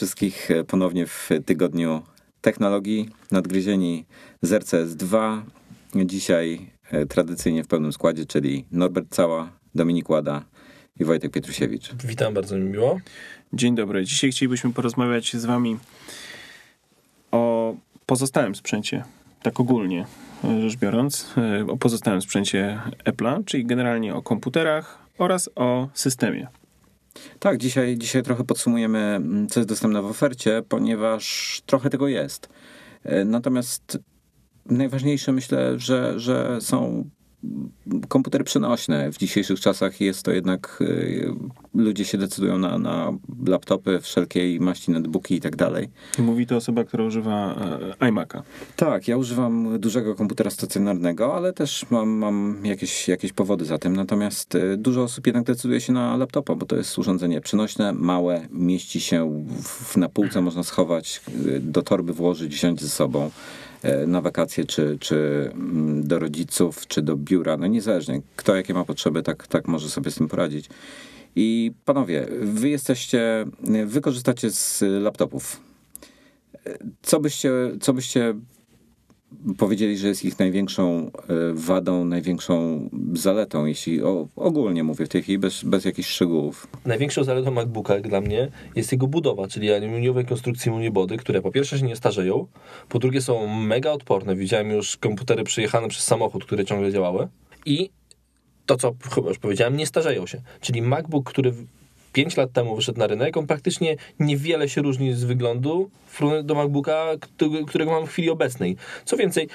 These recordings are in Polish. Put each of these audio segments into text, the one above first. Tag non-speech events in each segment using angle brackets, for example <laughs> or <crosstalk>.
wszystkich e, ponownie w tygodniu technologii. Nadgryzieni z RCS 2. Dzisiaj e, tradycyjnie w pełnym składzie, czyli Norbert Cała, Dominik Łada i Wojtek Pietrusiewicz. Witam, bardzo mi miło. Dzień dobry. Dzisiaj chcielibyśmy porozmawiać z wami o pozostałym sprzęcie, tak ogólnie rzecz biorąc, e, o pozostałym sprzęcie Apple'a, czyli generalnie o komputerach oraz o systemie. Tak, dzisiaj, dzisiaj trochę podsumujemy, mm, co jest dostępne w ofercie, ponieważ trochę tego jest. E, natomiast najważniejsze myślę, że, że są komputery przenośne. W dzisiejszych czasach jest to jednak, y, ludzie się decydują na, na laptopy wszelkiej maści, netbooki i tak dalej. Mówi to osoba, która używa e, iMac'a. Tak, ja używam dużego komputera stacjonarnego, ale też mam, mam jakieś, jakieś powody za tym. Natomiast y, dużo osób jednak decyduje się na laptopa, bo to jest urządzenie przenośne, małe, mieści się w, na półce, można schować, do torby włożyć, wziąć ze sobą. E, na wakacje, czy, czy mm, do rodziców, czy do biura, no niezależnie, kto jakie ma potrzeby, tak, tak może sobie z tym poradzić. I panowie, wy jesteście, wy korzystacie z laptopów. E, co byście, co byście powiedzieli, że jest ich największą e, wadą, największą zaletą, jeśli o, ogólnie mówię w tej chwili, bez, bez jakichś szczegółów. Największą zaletą MacBooka, jak dla mnie, jest jego budowa, czyli aluminiowej konstrukcji unibody, które po pierwsze się nie starzeją, po drugie są mega odporne. Widziałem już komputery przyjechane przez samochód, które ciągle działały i to, co chyba już powiedziałem, nie starzeją się. Czyli MacBook, który 5 lat temu wyszedł na rynek, on praktycznie niewiele się różni z wyglądu do MacBooka, którego mam w chwili obecnej. Co więcej,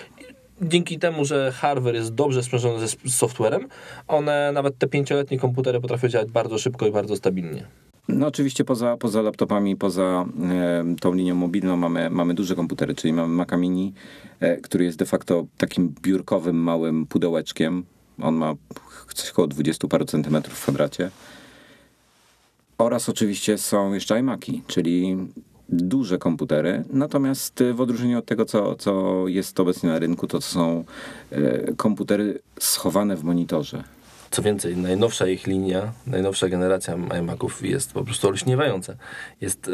dzięki temu, że hardware jest dobrze sprzężony ze softwarem, one nawet te pięcioletnie komputery potrafią działać bardzo szybko i bardzo stabilnie. No oczywiście poza, poza laptopami, poza e, tą linią mobilną mamy, mamy duże komputery, czyli mamy Maca Mini, e, który jest de facto takim biurkowym, małym pudełeczkiem. On ma coś około 20 paru centymetrów w kwadracie. Oraz oczywiście są jeszcze iMaki, czyli duże komputery, natomiast w odróżnieniu od tego, co, co jest obecnie na rynku, to są e, komputery schowane w monitorze. Co więcej, najnowsza ich linia, najnowsza generacja iMaców jest po prostu olśniewająca. Jest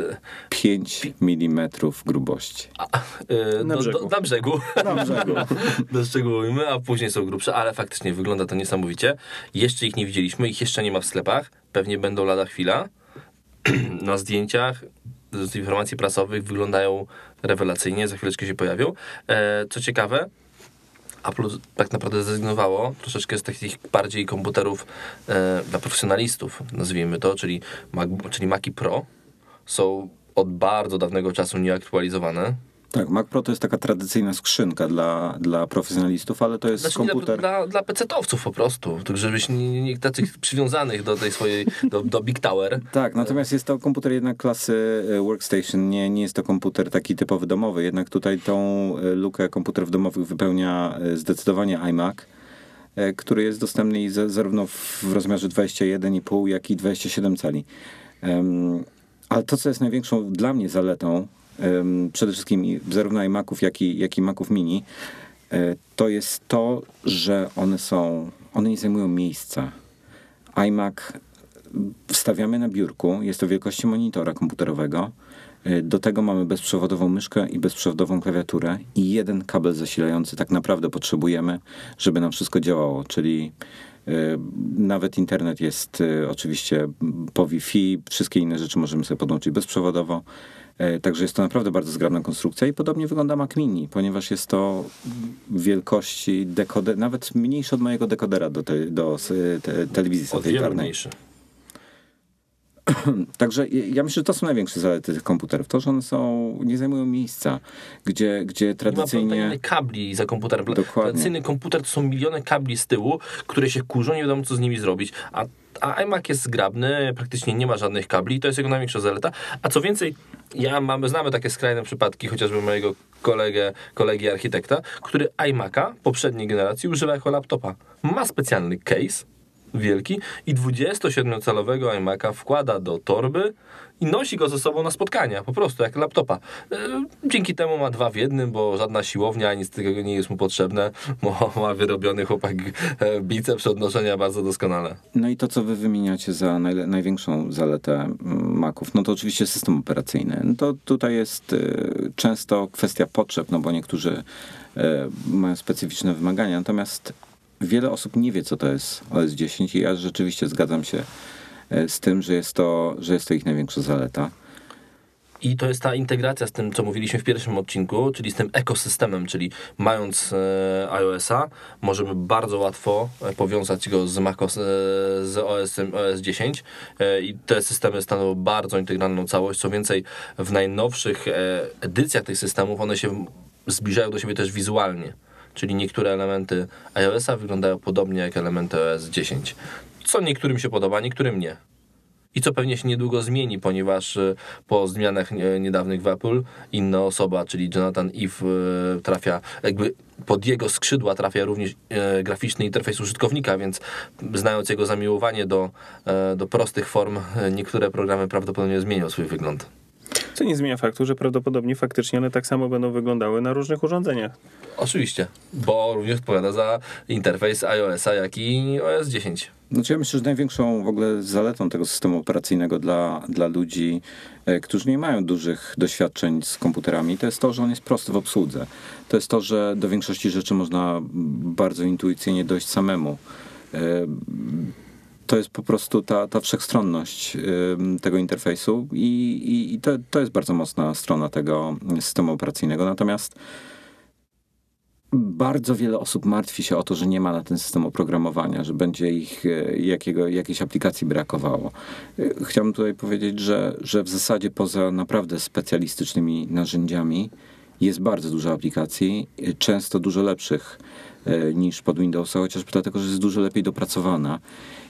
5 e, mm grubości. A, e, na, brzegu. Do, na brzegu. Na brzegu. <laughs> Doszczegółujmy, a później są grubsze, ale faktycznie wygląda to niesamowicie. Jeszcze ich nie widzieliśmy, ich jeszcze nie ma w sklepach. Pewnie będą lada chwila. <clears throat> na zdjęciach z informacji prasowych wyglądają rewelacyjnie, za chwileczkę się pojawią. E, co ciekawe, Apple tak naprawdę zrezygnowało troszeczkę z takich bardziej komputerów e, dla profesjonalistów, nazwijmy to, czyli, Mac, czyli Maci Pro są od bardzo dawnego czasu nieaktualizowane. Tak, Mac Pro to jest taka tradycyjna skrzynka dla, dla profesjonalistów, ale to jest znaczy, komputer... Dla, dla, dla PC-owców po prostu, tak żebyś nie, nie takich przywiązanych do tej swojej, do, do Big Tower. <laughs> Tak, natomiast jest to komputer jednak klasy e, workstation, nie, nie jest to komputer taki typowy domowy, jednak tutaj tą e, lukę komputerów domowych wypełnia e, zdecydowanie iMac który jest dostępny zarówno w rozmiarze 21,5, jak i 27 cali. Ale to, co jest największą dla mnie zaletą przede wszystkim zarówno iMaców, jak i, jak i Maców Mini, e, to jest to, że one są, one nie zajmują miejsca. iMac wstawiamy na biurku, jest to wielkości monitora komputerowego. E, do tego mamy bezprzewodową myszkę i bezprzewodową klawiaturę i jeden kabel zasilający tak naprawdę potrzebujemy, żeby nam wszystko działało, czyli e, nawet internet jest oczywiście po Wi-Fi, wszystkie inne rzeczy możemy sobie podłączyć bezprzewodowo. E, także jest to naprawdę bardzo zgrabna konstrukcja i podobnie wygląda Mac Mini, ponieważ jest to wielkości dekoder, nawet mniejszy od mojego dekodera do, te, do te, telewizji satelitarnej. mniejszy. <clears throat> Także ja myślę, że to są największe zalety tych komputerów. To, że one są, nie zajmują miejsca, gdzie, gdzie tradycyjnie... Nie ma kabli za komputerem. Dokładnie. Tradycyjny komputer to są miliony kabli z tyłu, które się kurzą, nie wiadomo co z nimi zrobić. A, a iMac jest zgrabny, praktycznie nie ma żadnych kabli, to jest jego największa zaleta. A co więcej, ja mamy, znamy takie skrajne przypadki, chociażby mojego kolegę, kolegi architekta, który iMac'a poprzedniej generacji używa jako laptopa. Ma specjalny case, wielki i 27-calowego iMac'a wkłada do torby i nosi go ze sobą na spotkania, po prostu jak laptopa. E, dzięki temu ma dwa w jednym, bo żadna siłownia, nic takiego nie jest mu potrzebne, <laughs> ma wyrobiony chłopak e, biceps odnoszenia bardzo doskonale. No i to, co wy wymieniacie za największą zaletę mm, Maców, no to oczywiście system operacyjny. No to tutaj jest y, często kwestia potrzeb, no bo niektórzy mają specyficzne wymagania, natomiast wiele osób nie wie, co to jest OS 10 i ja rzeczywiście zgadzam się y, z tym, że jest to, że jest to ich największa zaleta. I to jest ta integracja z tym, co mówiliśmy w pierwszym odcinku, czyli z tym ekosystemem, czyli mając e, iOS-a, możemy bardzo łatwo e, powiązać go z macOS, e, z OS, OS 10 e, i te systemy stanowią bardzo integralną całość. Co więcej, w najnowszych e, edycjach tych systemów one się zbliżają do siebie też wizualnie. Czyli niektóre elementy iOS-a wyglądają podobnie jak elementy OS 10. Co niektórym się podoba, niektórym nie. I co pewnie się niedługo zmieni, ponieważ e, po zmianach e, niedawnych w Apple inna osoba, czyli Jonathan Eve e, trafia, jakby pod jego skrzydła trafia również e, graficzny interfejs użytkownika, więc znając jego zamiłowanie do, e, do prostych form, niektóre programy prawdopodobnie zmienią swój wygląd. Co nie zmienia faktu, że prawdopodobnie faktycznie one tak samo będą wyglądały na różnych urządzeniach. Oczywiście, bo również odpowiada za interfejs iOS-a, jak i OS 10. Znaczy ja myślę, że największą w ogóle zaletą tego systemu operacyjnego dla, dla ludzi, e, którzy nie mają dużych doświadczeń z komputerami, to jest to, że on jest prosty w obsłudze. To jest to, że do większości rzeczy można bardzo intuicyjnie dojść samemu. To jest po prostu ta, ta wszechstronność tego interfejsu i, i, i to, to jest bardzo mocna strona tego systemu operacyjnego. Natomiast bardzo wiele osób martwi się o to, że nie ma na ten system oprogramowania, że będzie ich e, jakiego, jakiejś aplikacji brakowało. E, Chciałbym tutaj powiedzieć, że, że w zasadzie poza naprawdę specjalistycznymi narzędziami jest bardzo dużo aplikacji, e, często dużo lepszych niż pod Windowsa, chociażby dlatego, że jest dużo lepiej dopracowana.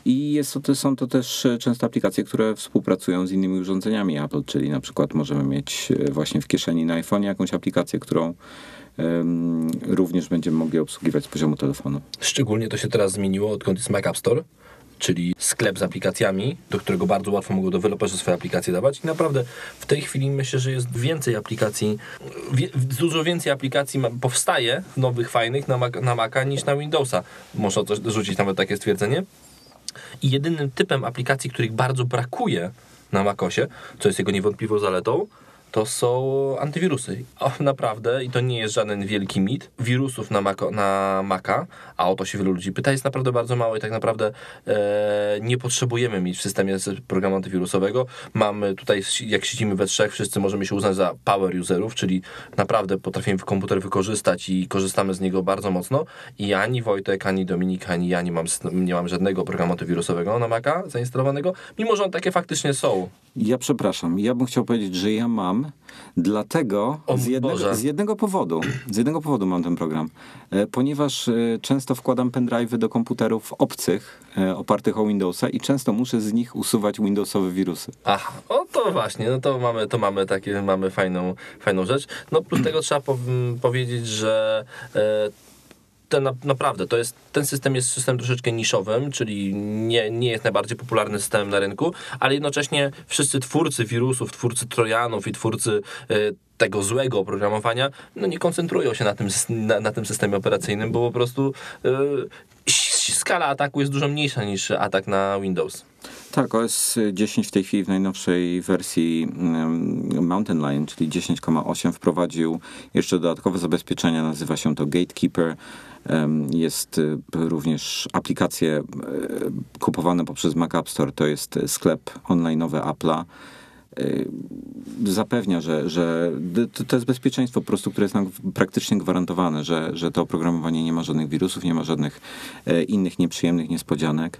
I jest to, są to też e, często aplikacje, które współpracują z innymi urządzeniami Apple, czyli na przykład możemy mieć e, właśnie w kieszeni na iPhone jakąś aplikację, którą również będziemy mogli obsługiwać z poziomu telefonu. Szczególnie to się teraz zmieniło, odkąd jest Mac App Store, czyli sklep z aplikacjami, do którego bardzo łatwo mogą deweloperzy swoje aplikacje dawać. I naprawdę w tej chwili myślę, że jest więcej aplikacji, wie, dużo więcej aplikacji ma, powstaje nowych, fajnych na, Mac, na Maca niż na Windowsa. Można coś rzucić nawet takie stwierdzenie. I jedynym typem aplikacji, których bardzo brakuje na Macosie, co jest jego niewątpliwą zaletą, to są antywirusy. O, naprawdę, i to nie jest żaden wielki mit, wirusów na, Maco, na Maca, a o to się wielu ludzi pyta, jest naprawdę bardzo mało i tak naprawdę e, nie potrzebujemy mieć w systemie programu antywirusowego. Mamy tutaj, jak siedzimy we trzech, wszyscy możemy się uznać za power userów, czyli naprawdę potrafimy komputer wykorzystać i korzystamy z niego bardzo mocno i ani Wojtek, ani Dominik, ani ja nie mam, nie mam żadnego programu antywirusowego na Maca zainstalowanego, mimo że one takie faktycznie są. Ja przepraszam, ja bym chciał powiedzieć, że ja mam, dlatego O z jednego, z jednego powodu, z jednego powodu mam ten program, E, ponieważ e, często wkładam pendrive'y do komputerów obcych, e, opartych o Windowsa i często muszę z nich usuwać Windowsowe wirusy. Aha, o to właśnie, no to mamy, to mamy takie, mamy fajną, fajną rzecz. No plus tego trzeba pow- powiedzieć, że e, ten, na- naprawdę, to jest, ten system jest systemem troszeczkę niszowym, czyli nie, nie jest najbardziej popularny systemem na rynku, ale jednocześnie wszyscy twórcy wirusów, twórcy trojanów i twórcy e, tego złego oprogramowania, no nie koncentrują się na tym, na, na tym systemie operacyjnym, bo po prostu s- skala ataku jest dużo mniejsza niż atak na Windows. Tak, OS 10 w tej chwili w najnowszej wersji mm, Mountain Lion, czyli 10,8 wprowadził jeszcze dodatkowe zabezpieczenia, nazywa się to Gatekeeper. Jest y, również aplikacje e, kupowane poprzez Mac App Store, to jest sklep online'owy Apple'a. Y, Zapewnia, że, że to to jest bezpieczeństwo po prostu, które jest nam praktycznie gwarantowane, że, że to oprogramowanie nie ma żadnych wirusów, nie ma żadnych e, innych nieprzyjemnych niespodzianek.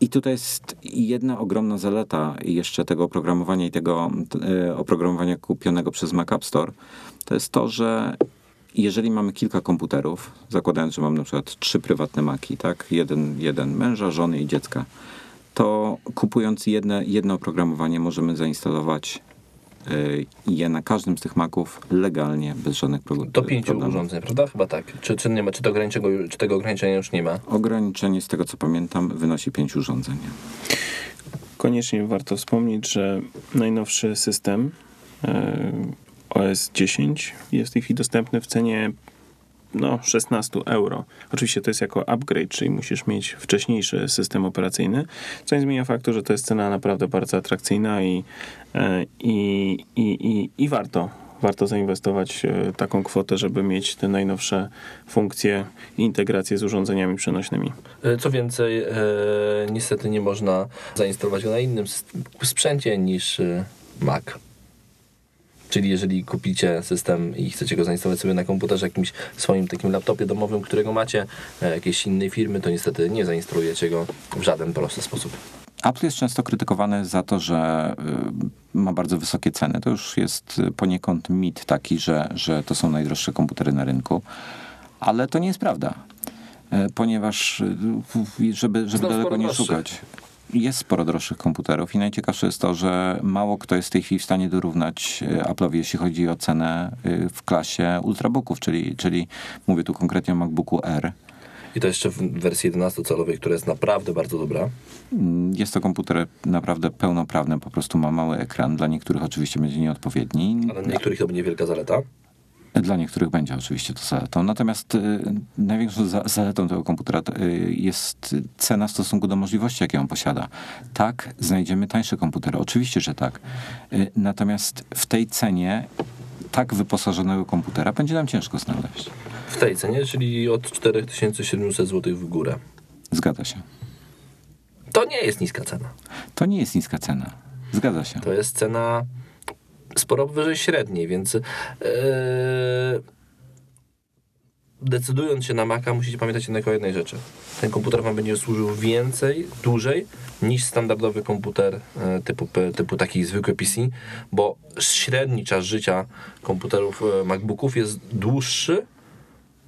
I tutaj jest jedna ogromna zaleta jeszcze tego oprogramowania i tego e, oprogramowania kupionego przez Mac App Store. To jest to, że jeżeli mamy kilka komputerów, zakładając, że mam na przykład trzy prywatne Maki, tak? Jeden, jeden męża, żony i dziecka, to kupując jedne, jedno oprogramowanie możemy zainstalować y, je na każdym z tych Maców legalnie, bez żadnych pro- Do pięciu problemów. urządzeń, prawda? Chyba tak. Czy, czy, nie ma, czy, to czy tego ograniczenia już nie ma? Ograniczenie, z tego co pamiętam, wynosi pięć urządzeń. Koniecznie warto wspomnieć, że najnowszy system e, OS 10 jest w tej chwili dostępny w cenie no, 16 euro. Oczywiście to jest jako upgrade, czyli musisz mieć wcześniejszy system operacyjny, co nie zmienia faktu, że to jest cena naprawdę bardzo atrakcyjna i, e, i, i, i, i warto. Warto zainwestować e, taką kwotę, żeby mieć te najnowsze funkcje i integracje z urządzeniami przenośnymi. E, Co więcej, e, niestety nie można zainstalować go na innym sprzęcie niż Mac. Czyli jeżeli kupicie system i chcecie go zainstalować sobie na komputerze, jakimś swoim takim laptopie domowym, którego macie, e, jakiejś innej firmy, to niestety nie zainstalujecie go w żaden prosty sposób. Apple jest często krytykowany za to, że y, ma bardzo wysokie ceny. To już jest y, poniekąd mit taki, że, że to są najdroższe komputery na rynku, ale to nie jest prawda. Y, Ponieważ, y, żeby, żeby Znam daleko nie szukać, jest sporo droższych komputerów i najciekawsze jest to, że mało kto jest w tej chwili w stanie dorównać y, Apple'owi, jeśli chodzi o cenę y, w klasie ultrabooków, czyli, czyli mówię tu konkretnie o MacBooku R. I to jeszcze w wersji 11-calowej, która jest naprawdę bardzo dobra. Mm, Jest to komputer naprawdę pełnoprawny, po prostu ma mały ekran. Dla niektórych oczywiście będzie nieodpowiedni. Ale dla niektórych to będzie wielka zaleta. Dla niektórych będzie oczywiście to zaletą. Natomiast y, największą za, zaletą tego komputera y, jest cena w stosunku do możliwości, jakie on posiada. Tak, znajdziemy tańsze komputery. Oczywiście, że tak. Y, natomiast w tej cenie tak wyposażonego komputera będzie nam ciężko znaleźć. W tej cenie, czyli od 4700 zł w górę. Zgadza się. To nie jest niska cena. To nie jest niska cena. Zgadza się. To jest cena sporo wyżej średniej, więc yy, decydując się na Maca, musicie pamiętać jednak o jednej rzeczy. Ten komputer wam będzie służył więcej, dłużej niż standardowy komputer e, typu, typu taki zwykły PC, bo średni czas życia komputerów e, MacBooków jest dłuższy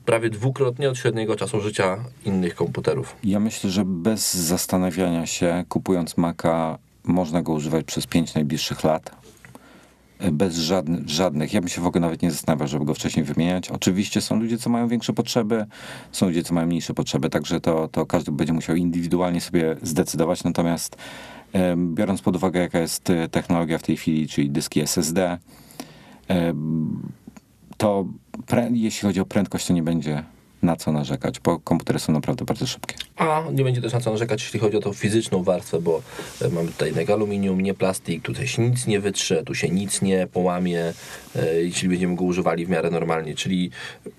prawie dwukrotnie od średniego czasu życia innych komputerów. Ja myślę, że bez zastanawiania się, kupując Maca, można go używać przez pięć najbliższych lat. Bez żadnych, żadnych. Ja bym się w ogóle nawet nie zastanawiał, żeby go wcześniej wymieniać. Oczywiście są ludzie, co mają większe potrzeby, są ludzie, co mają mniejsze potrzeby, także to, to każdy będzie musiał indywidualnie sobie zdecydować. Natomiast biorąc pod uwagę, jaka jest e, technologia w tej chwili, czyli dyski SSD, to jeśli chodzi o prędkość, to nie będzie na co narzekać, bo komputery są naprawdę bardzo szybkie. A nie będzie też na co narzekać, jeśli chodzi o tą fizyczną warstwę, bo e, mamy tutaj jednak aluminium, nie plastik, tutaj się nic nie wytrze, tu się nic nie połamie, e, jeśli będziemy go używali w miarę normalnie. Czyli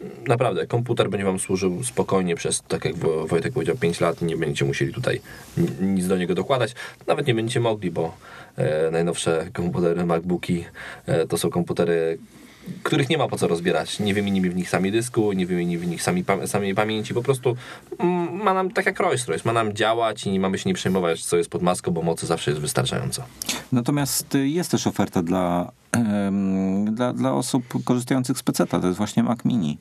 mm, naprawdę komputer będzie Wam służył spokojnie przez, tak jak Wo- Wojtek powiedział, 5 lat nie będziecie musieli tutaj ni- nic do niego dokładać. Nawet nie będziecie mogli, bo e, najnowsze komputery, MacBooki to są komputery których nie ma po co rozbierać. Nie wymienimy w nich sami dysku, nie wymienimy w nich sami, pam- samej pamięci. Po prostu mm, ma nam, tak jak Rolls Royce, ma nam działać i nie mamy się nie przejmować, co jest pod maską, bo mocy zawsze jest wystarczająco. Natomiast y, jest też oferta dla, dla, dla osób korzystających z PC. To jest właśnie Mac Mini.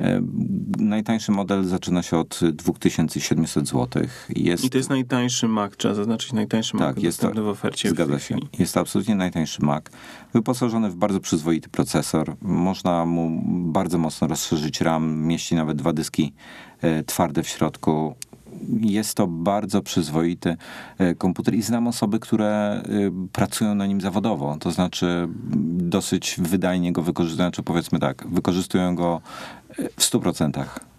Em, Najtańszy model zaczyna się od 2700 zł. Jest, I to jest najtańszy Mac, trzeba zaznaczyć najtańszy Mac tak, jest to, dostępny w ofercie. w zgadza tej się. chwili. Jest to absolutnie najtańszy Mac. Wyposażony w bardzo przyzwoity procesor. Można mu bardzo mocno rozszerzyć RAM. Mieści nawet dwa dyski e, twarde w środku. Jest to bardzo przyzwoity e, komputer i znam osoby, które e, pracują na nim zawodowo. To znaczy dosyć wydajnie go wykorzystują, czy powiedzmy tak, wykorzystują go e, w 100%.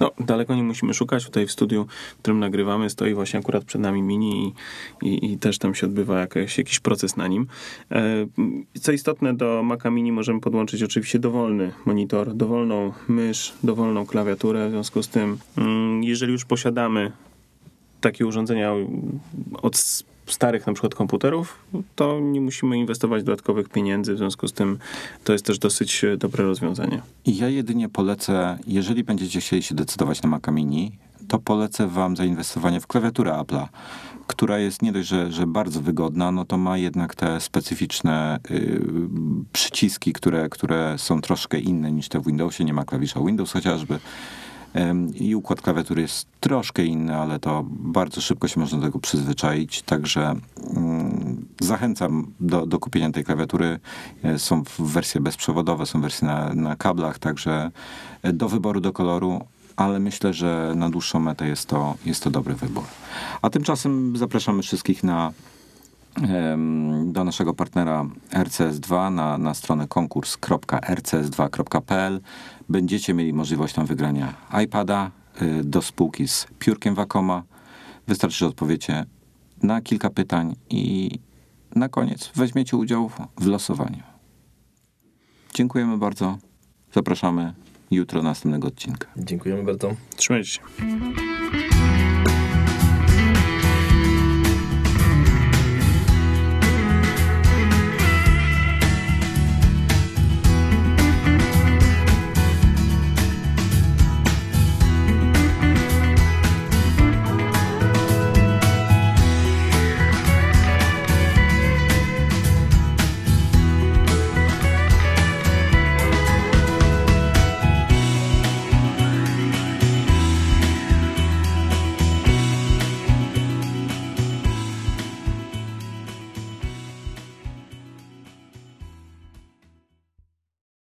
No, daleko nie musimy szukać. Tutaj w studiu, w którym nagrywamy, stoi właśnie akurat przed nami mini i, i, i też tam się odbywa jakiś, proces na nim. E, Co istotne, do Maca Mini możemy podłączyć oczywiście dowolny monitor, dowolną mysz, dowolną klawiaturę. W związku z tym, mm, jeżeli już posiadamy takie urządzenia od starych na przykład komputerów, to nie musimy inwestować dodatkowych pieniędzy. W związku z tym to jest też dosyć e, dobre rozwiązanie. Ja jedynie polecę, jeżeli będziecie chcieli się decydować na Maca Mini, to polecę wam zainwestowanie w klawiaturę Apple'a, która jest nie dość, że, że bardzo wygodna, no to ma jednak te specyficzne y, przyciski, które, które są troszkę inne niż te w Windowsie. Nie ma klawisza Windows chociażby. I układ klawiatury jest troszkę inny, ale to bardzo szybko się można do tego przyzwyczaić. Także mm, Zachęcam do, do kupienia tej klawiatury. E, Są wersje bezprzewodowe, są wersje na, na kablach, także e, do wyboru, do koloru, ale myślę, że na dłuższą metę jest to, jest to dobry wybór. A tymczasem zapraszamy wszystkich na do naszego partnera RCS2 na, na stronę konkurs.rcs2.pl. Będziecie mieli możliwość tam wygrania iPada y, do spółki z piórkiem Wacoma. Wystarczy, że odpowiecie na kilka pytań i na koniec weźmiecie udział w losowaniu. Dziękujemy bardzo. Zapraszamy jutro do następnego odcinka. Dziękujemy bardzo. Trzymajcie się.